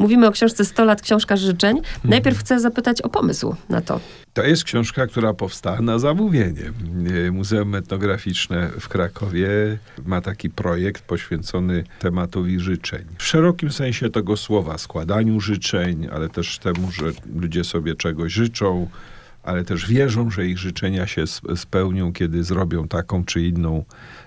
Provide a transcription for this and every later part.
Mówimy o książce 100 lat, książka życzeń. Najpierw chcę zapytać o pomysł na to. To jest książka, która powstała na zamówienie. Muzeum Etnograficzne w Krakowie ma taki projekt poświęcony tematowi życzeń. W szerokim sensie tego słowa, składaniu życzeń, ale też temu, że ludzie sobie czegoś życzą, ale też wierzą, że ich życzenia się spełnią, kiedy zrobią taką czy inną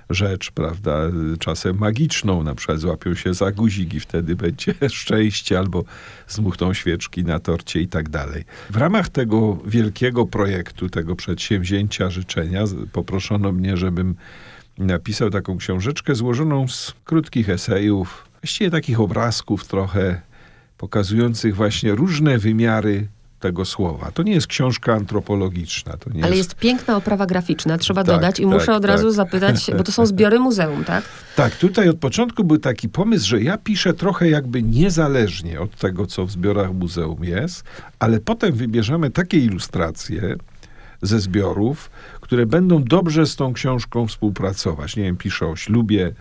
rzecz, prawda, czasem magiczną, na przykład złapią się za guzik i wtedy będzie szczęście, albo zmuchną świeczki na torcie i tak dalej. W ramach tego wielkiego projektu, tego przedsięwzięcia życzenia, poproszono mnie, żebym napisał taką książeczkę złożoną z krótkich esejów, właściwie takich obrazków trochę, pokazujących właśnie różne wymiary tego słowa. To nie jest książka antropologiczna. To nie Ale jest... jest piękna oprawa graficzna, trzeba Tak, dodać. I tak, muszę od tak. razu zapytać, bo to są zbiory muzeum, tak? Tak, tutaj od początku był taki pomysł, że ja piszę trochę jakby niezależnie od tego, co w zbiorach muzeum jest, ale potem wybierzemy takie ilustracje ze zbiorów, które będą dobrze z tą książką współpracować. Nie wiem, piszę o ślubie,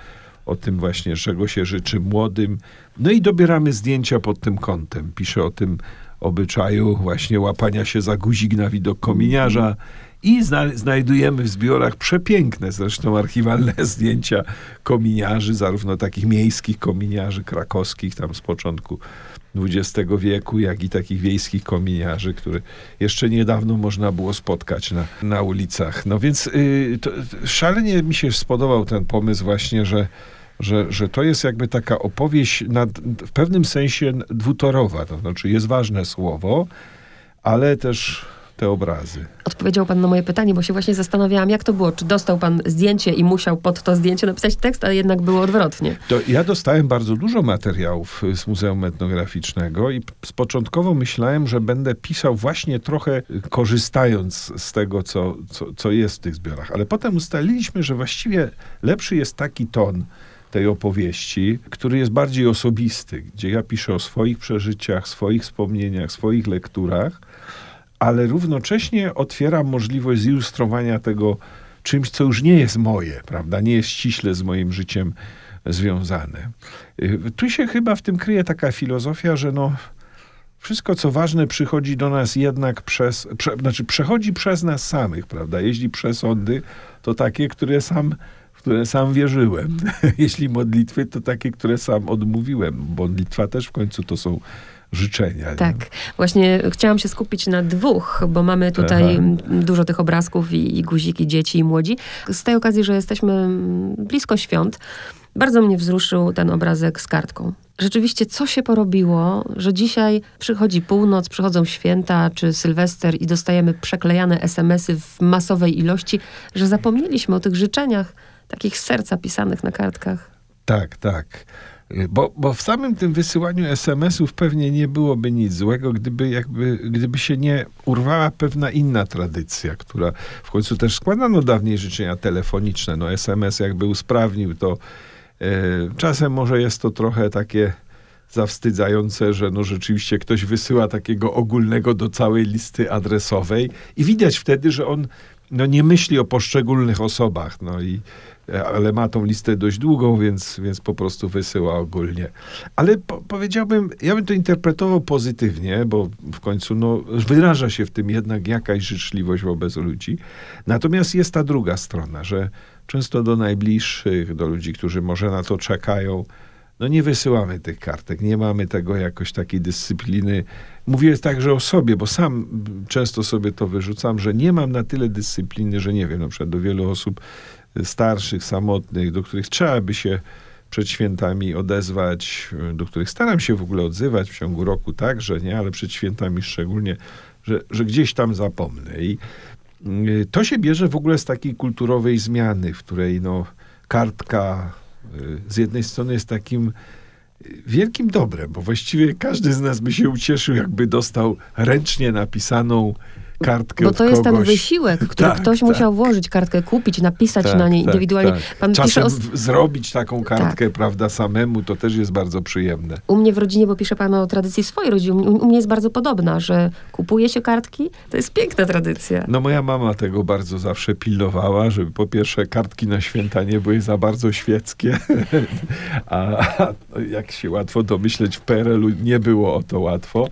o tym właśnie, czego się życzy młodym. No i dobieramy zdjęcia pod tym kątem. Piszę o tym obyczaju właśnie łapania się za guzik na widok kominiarza i zna znajdujemy w zbiorach przepiękne, zresztą archiwalne zdjęcia kominiarzy, zarówno takich miejskich kominiarzy krakowskich tam z początku XX wieku, jak i takich wiejskich kominiarzy, które jeszcze niedawno można było spotkać na, na ulicach. No więc y, to, szalenie mi się spodobał ten pomysł właśnie, że że, że to jest jakby taka opowieść nad, w pewnym sensie dwutorowa. To znaczy jest ważne słowo, ale też te obrazy. Odpowiedział pan na moje pytanie, bo się właśnie zastanawiałam, jak to było. Czy dostał pan zdjęcie i musiał pod to zdjęcie napisać tekst, ale jednak było odwrotnie. To ja dostałem bardzo dużo materiałów z Muzeum Etnograficznego i z początkowo myślałem, że będę pisał właśnie trochę korzystając z tego, co, co, co jest w tych zbiorach. Ale potem ustaliliśmy, że właściwie lepszy jest taki ton, tej opowieści, który jest bardziej osobisty, gdzie ja piszę o swoich przeżyciach, swoich wspomnieniach, swoich lekturach, ale równocześnie otwieram możliwość zilustrowania tego czymś, co już nie jest moje, prawda? Nie jest ściśle z moim życiem związane. Tu się chyba w tym kryje taka filozofia, że no, wszystko, co ważne, przychodzi do nas jednak przez, prze, znaczy przechodzi przez nas samych, prawda? Jeśli przesądy, to takie, które sam w które sam wierzyłem. Jeśli modlitwy, to takie, które sam odmówiłem. Modlitwa też w końcu to są życzenia. Tak. Nie? Właśnie chciałam się skupić na dwóch, bo mamy tutaj Aha. dużo tych obrazków i, i guziki, dzieci i młodzi. Z tej okazji, że jesteśmy blisko świąt, bardzo mnie wzruszył ten obrazek z kartką. Rzeczywiście, co się porobiło, że dzisiaj przychodzi północ, przychodzą święta czy sylwester i dostajemy przeklejane SMS-y w masowej ilości, że zapomnieliśmy o tych życzeniach, takich z serca pisanych na kartkach. Tak, tak. Bo, bo w samym tym wysyłaniu SMS-ów pewnie nie byłoby nic złego, gdyby, jakby, gdyby się nie urwała pewna inna tradycja, która w końcu też składano dawniej życzenia telefoniczne. No SMS jakby usprawnił to. E, czasem może jest to trochę takie zawstydzające, że no rzeczywiście ktoś wysyła takiego ogólnego do całej listy adresowej i widać wtedy, że on no, nie myśli o poszczególnych osobach. No i ale ma tą listę dość długą, więc, więc po prostu wysyła ogólnie. Ale po, powiedziałbym, ja bym to interpretował pozytywnie, bo w końcu no, wyraża się w tym jednak jakaś życzliwość wobec ludzi. Natomiast jest ta druga strona, że często do najbliższych, do ludzi, którzy może na to czekają, no nie wysyłamy tych kartek, nie mamy tego jakoś takiej dyscypliny. Mówię także o sobie, bo sam często sobie to wyrzucam, że nie mam na tyle dyscypliny, że nie wiem, na przykład do wielu osób starszych, samotnych, do których trzeba by się przed świętami odezwać, do których staram się w ogóle odzywać w ciągu roku także, nie, ale przed świętami szczególnie, że, że gdzieś tam zapomnę. I to się bierze w ogóle z takiej kulturowej zmiany, w której no, kartka z jednej strony jest takim wielkim dobrem, bo właściwie każdy z nas by się ucieszył, jakby dostał ręcznie napisaną kartkę Bo to jest ten kogoś. wysiłek, który Tak, ktoś tak. musiał włożyć, kartkę kupić, napisać Tak, na niej tak, indywidualnie. tak. Pan pisze Czasem o... zrobić taką kartkę, prawda, samemu, to też jest bardzo przyjemne. U mnie w rodzinie, bo pisze pan o tradycji swojej rodziny, u, mnie jest bardzo podobna, że kupuje się kartki, to jest piękna tradycja. No moja mama tego bardzo zawsze pilnowała, żeby po pierwsze kartki na święta nie były za bardzo świeckie, a, a jak się łatwo domyśleć, w PRL-u nie było o to łatwo.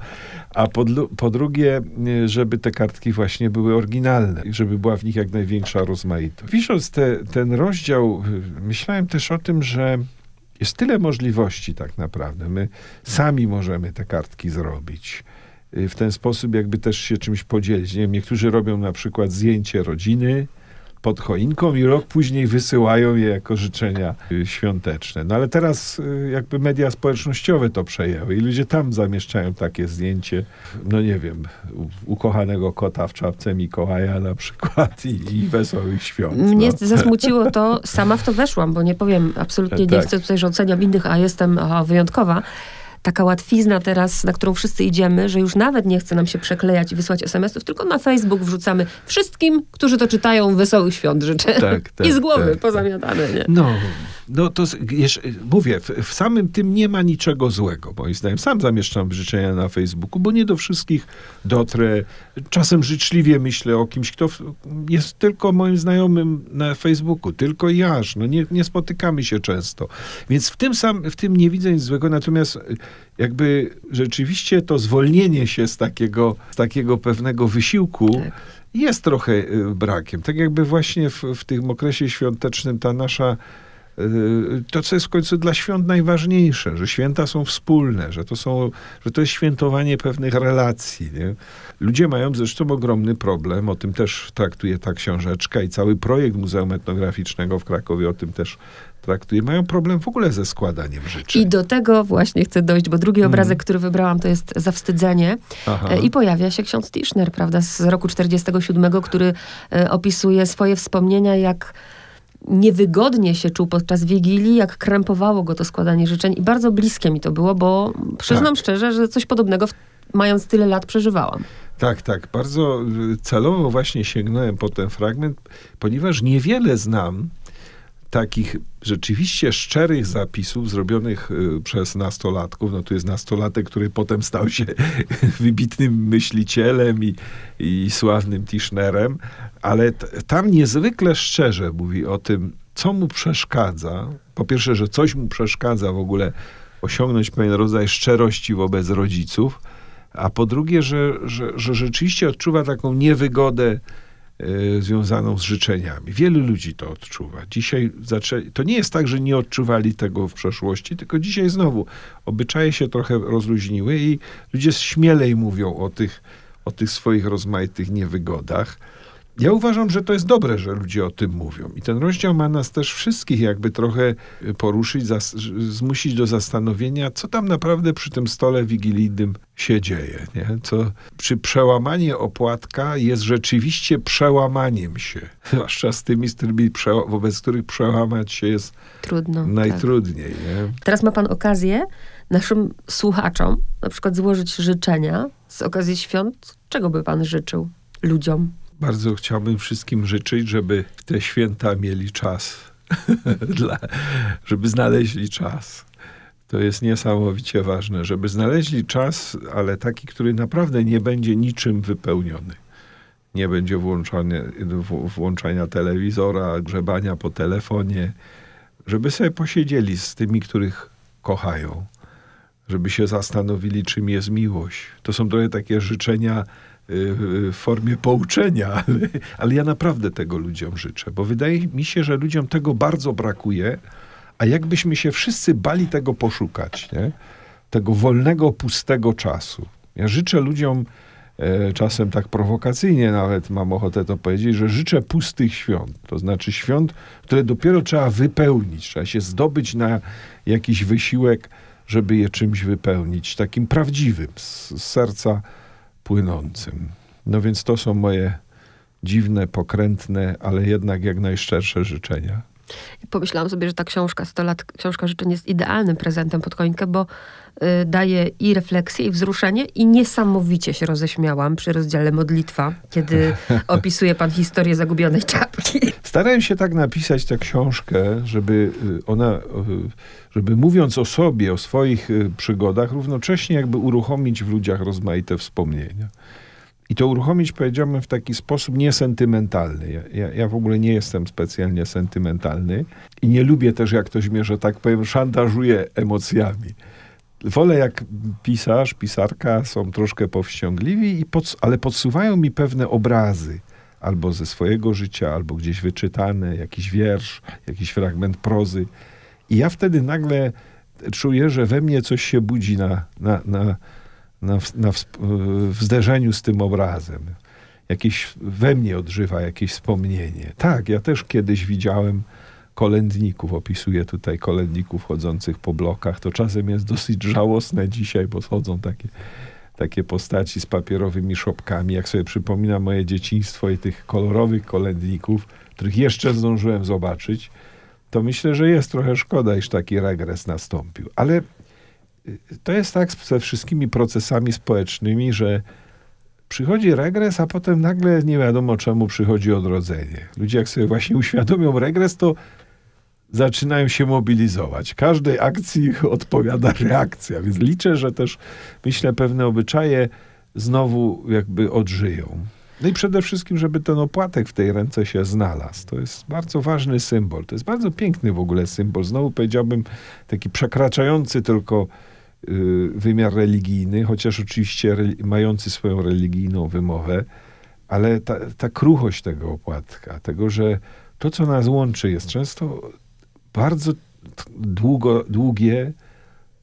A po, po drugie, nie, żeby te kartki właśnie były oryginalne żeby była w nich jak największa rozmaitość. Pisząc te, ten rozdział, y, myślałem też o tym, że jest tyle możliwości tak naprawdę. My sami możemy te kartki zrobić. Y, W ten sposób jakby też się czymś podzielić. Nie wiem, niektórzy robią na przykład zdjęcie rodziny pod choinką i rok później wysyłają je jako życzenia y, świąteczne. No ale teraz y, jakby media społecznościowe to przejęły i ludzie tam zamieszczają takie zdjęcie, no nie wiem, ukochanego kota w czapce Mikołaja na przykład i, i wesołych świąt. Mnie no. zasmuciło to, sama w to weszłam, bo nie powiem, absolutnie nie Tak. chcę tutaj, że oceniam innych, a jestem wyjątkowa. Taka łatwizna teraz, na którą wszyscy idziemy, że już nawet nie chce nam się przeklejać i wysłać SMS-ów, tylko na Facebook wrzucamy wszystkim, którzy to czytają, wesołych świąt życzę. Tak, tak, I z głowy tak, pozamiatane, nie? No, no to jeszcze, mówię, w, w samym tym nie ma niczego złego, moim zdaniem. Sam zamieszczam życzenia na Facebooku, bo nie do wszystkich dotrę. Czasem życzliwie myślę o kimś, kto jest tylko moim znajomym na Facebooku, tylko jaż. No nie, nie spotykamy się często. Więc w tym, sam, w tym nie widzę nic złego, natomiast jakby rzeczywiście to zwolnienie się z takiego, z takiego pewnego wysiłku Tak. jest trochę y, brakiem. Tak jakby właśnie w, w tym okresie świątecznym ta nasza to, co jest w końcu dla świąt najważniejsze, że święta są wspólne, że to, są, że to jest świętowanie pewnych relacji. Nie? Ludzie mają zresztą ogromny problem, o tym też traktuje ta książeczka i cały projekt Muzeum Etnograficznego w Krakowie o tym też traktuje. Mają problem w ogóle ze składaniem życzeń. I do tego właśnie chcę dojść, bo drugi obrazek, który wybrałam, to jest Zawstydzenie. Aha. E, I pojawia się ksiądz Tischner, prawda, z roku 47, który e, opisuje swoje wspomnienia, jak niewygodnie się czuł podczas Wigilii, jak krępowało go to składanie życzeń i bardzo bliskie mi to było, bo przyznam Tak. szczerze, że coś podobnego mając tyle lat przeżywałam. Tak, tak. Bardzo y, celowo właśnie sięgnąłem po ten fragment, ponieważ niewiele znam takich rzeczywiście szczerych zapisów zrobionych y, przez nastolatków. No tu jest nastolatek, który potem stał się wybitnym myślicielem i, i sławnym Tischnerem, ale tam niezwykle szczerze mówi o tym, co mu przeszkadza. Po pierwsze, że coś mu przeszkadza w ogóle osiągnąć pewien rodzaj szczerości wobec rodziców, a po drugie, że, że, że rzeczywiście odczuwa taką niewygodę związaną z życzeniami. Wielu ludzi to odczuwa. Dzisiaj zaczęli, to nie jest tak, że nie odczuwali tego w przeszłości, tylko dzisiaj znowu obyczaje się trochę rozluźniły i ludzie śmielej mówią o tych, o tych swoich rozmaitych niewygodach. Ja uważam, że to jest dobre, że ludzie o tym mówią. I ten rozdział ma nas też wszystkich jakby trochę y, poruszyć, zmusić do zastanowienia, co tam naprawdę przy tym stole wigilijnym się dzieje. Nie? Co, czy przełamanie opłatka jest rzeczywiście przełamaniem się. Zwłaszcza z tymi, z którymi wobec których przełamać się jest Trudno. tak. najtrudniej. Nie? Teraz ma pan okazję naszym słuchaczom na przykład złożyć życzenia z okazji świąt. Czego by pan życzył ludziom? Bardzo chciałbym wszystkim życzyć, żeby te święta mieli czas, Dla, żeby znaleźli czas. To jest niesamowicie ważne, żeby znaleźli czas, ale taki, który naprawdę nie będzie niczym wypełniony. Nie będzie włączony, w- włączania telewizora, grzebania po telefonie, żeby sobie posiedzieli z tymi, których kochają, żeby się zastanowili, czym jest miłość. To są trochę takie życzenia w formie pouczenia, ale, ale ja naprawdę tego ludziom życzę, bo wydaje mi się, że ludziom tego bardzo brakuje, a jakbyśmy się wszyscy bali tego poszukać, nie? tego wolnego, pustego czasu. Ja życzę ludziom, e, czasem tak prowokacyjnie nawet mam ochotę to powiedzieć, że życzę pustych świąt. To znaczy świąt, które dopiero trzeba wypełnić, trzeba się zdobyć na jakiś wysiłek, żeby je czymś wypełnić, takim prawdziwym, z serca płynącym. No więc to są moje dziwne, pokrętne, ale jednak jak najszczersze życzenia. Pomyślałam sobie, że ta książka 100 lat, książka życzeń jest idealnym prezentem pod choinkę, bo y, daje i refleksję, i wzruszenie, i niesamowicie się roześmiałam przy rozdziale modlitwa, kiedy opisuje pan historię zagubionej czapki. Starałem się tak napisać tę książkę, żeby y, ona, y, żeby mówiąc o sobie, o swoich y, przygodach, równocześnie jakby uruchomić w ludziach rozmaite wspomnienia. I to uruchomić, powiedziałbym, w taki sposób niesentymentalny. Ja, ja, ja w ogóle nie jestem specjalnie sentymentalny i nie lubię też, jak ktoś mnie, że tak powiem, szantażuje emocjami. Wolę, jak pisarz, pisarka są troszkę powściągliwi, i pod, ale podsuwają mi pewne obrazy albo ze swojego życia, albo gdzieś wyczytane, jakiś wiersz, jakiś fragment prozy. I ja wtedy nagle czuję, że we mnie coś się budzi na, na, na, na, na w zderzeniu z tym obrazem. Jakieś we mnie odżywa jakieś wspomnienie. Tak, ja też kiedyś widziałem kolędników, opisuję tutaj kolędników chodzących po blokach. To czasem jest dosyć żałosne dzisiaj, bo chodzą takie, takie postaci z papierowymi szopkami. Jak sobie przypominam moje dzieciństwo i tych kolorowych kolędników, których jeszcze zdążyłem zobaczyć, to myślę, że jest trochę szkoda, iż taki regres nastąpił. Ale to jest tak ze wszystkimi procesami społecznymi, że przychodzi regres, a potem nagle nie wiadomo czemu przychodzi odrodzenie. Ludzie jak sobie właśnie uświadomią regres, to zaczynają się mobilizować. Każdej akcji odpowiada reakcja, więc liczę, że też myślę pewne obyczaje znowu jakby odżyją. No i przede wszystkim, żeby ten opłatek w tej ręce się znalazł. To jest bardzo ważny symbol. To jest bardzo piękny w ogóle symbol. Znowu powiedziałbym taki przekraczający tylko y, wymiar religijny, chociaż oczywiście mający swoją religijną wymowę, ale ta, ta kruchość tego opłatka, tego, że to, co nas łączy, jest często bardzo długo, długie,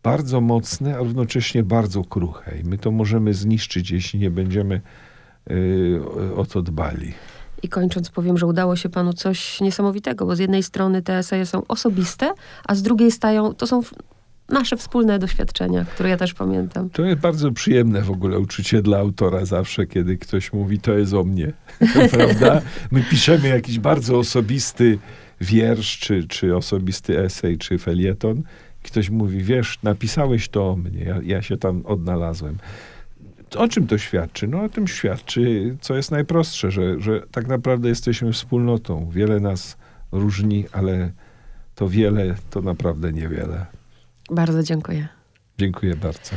bardzo mocne, a równocześnie bardzo kruche. I my to możemy zniszczyć, jeśli nie będziemy yy, o to dbali. I kończąc powiem, że udało się panu coś niesamowitego, bo z jednej strony te eseje są osobiste, a z drugiej stają, to są nasze wspólne doświadczenia, które ja też pamiętam. To jest bardzo przyjemne w ogóle uczucie dla autora zawsze, kiedy ktoś mówi, to jest o mnie, prawda? My piszemy jakiś bardzo osobisty wiersz, czy, czy osobisty esej, czy felieton. Ktoś mówi, wiesz, napisałeś to o mnie, ja, ja się tam odnalazłem. O czym to świadczy? No o tym świadczy, co jest najprostsze, że, że tak naprawdę jesteśmy wspólnotą. Wiele nas różni, ale to wiele to naprawdę niewiele. Bardzo dziękuję. Dziękuję bardzo.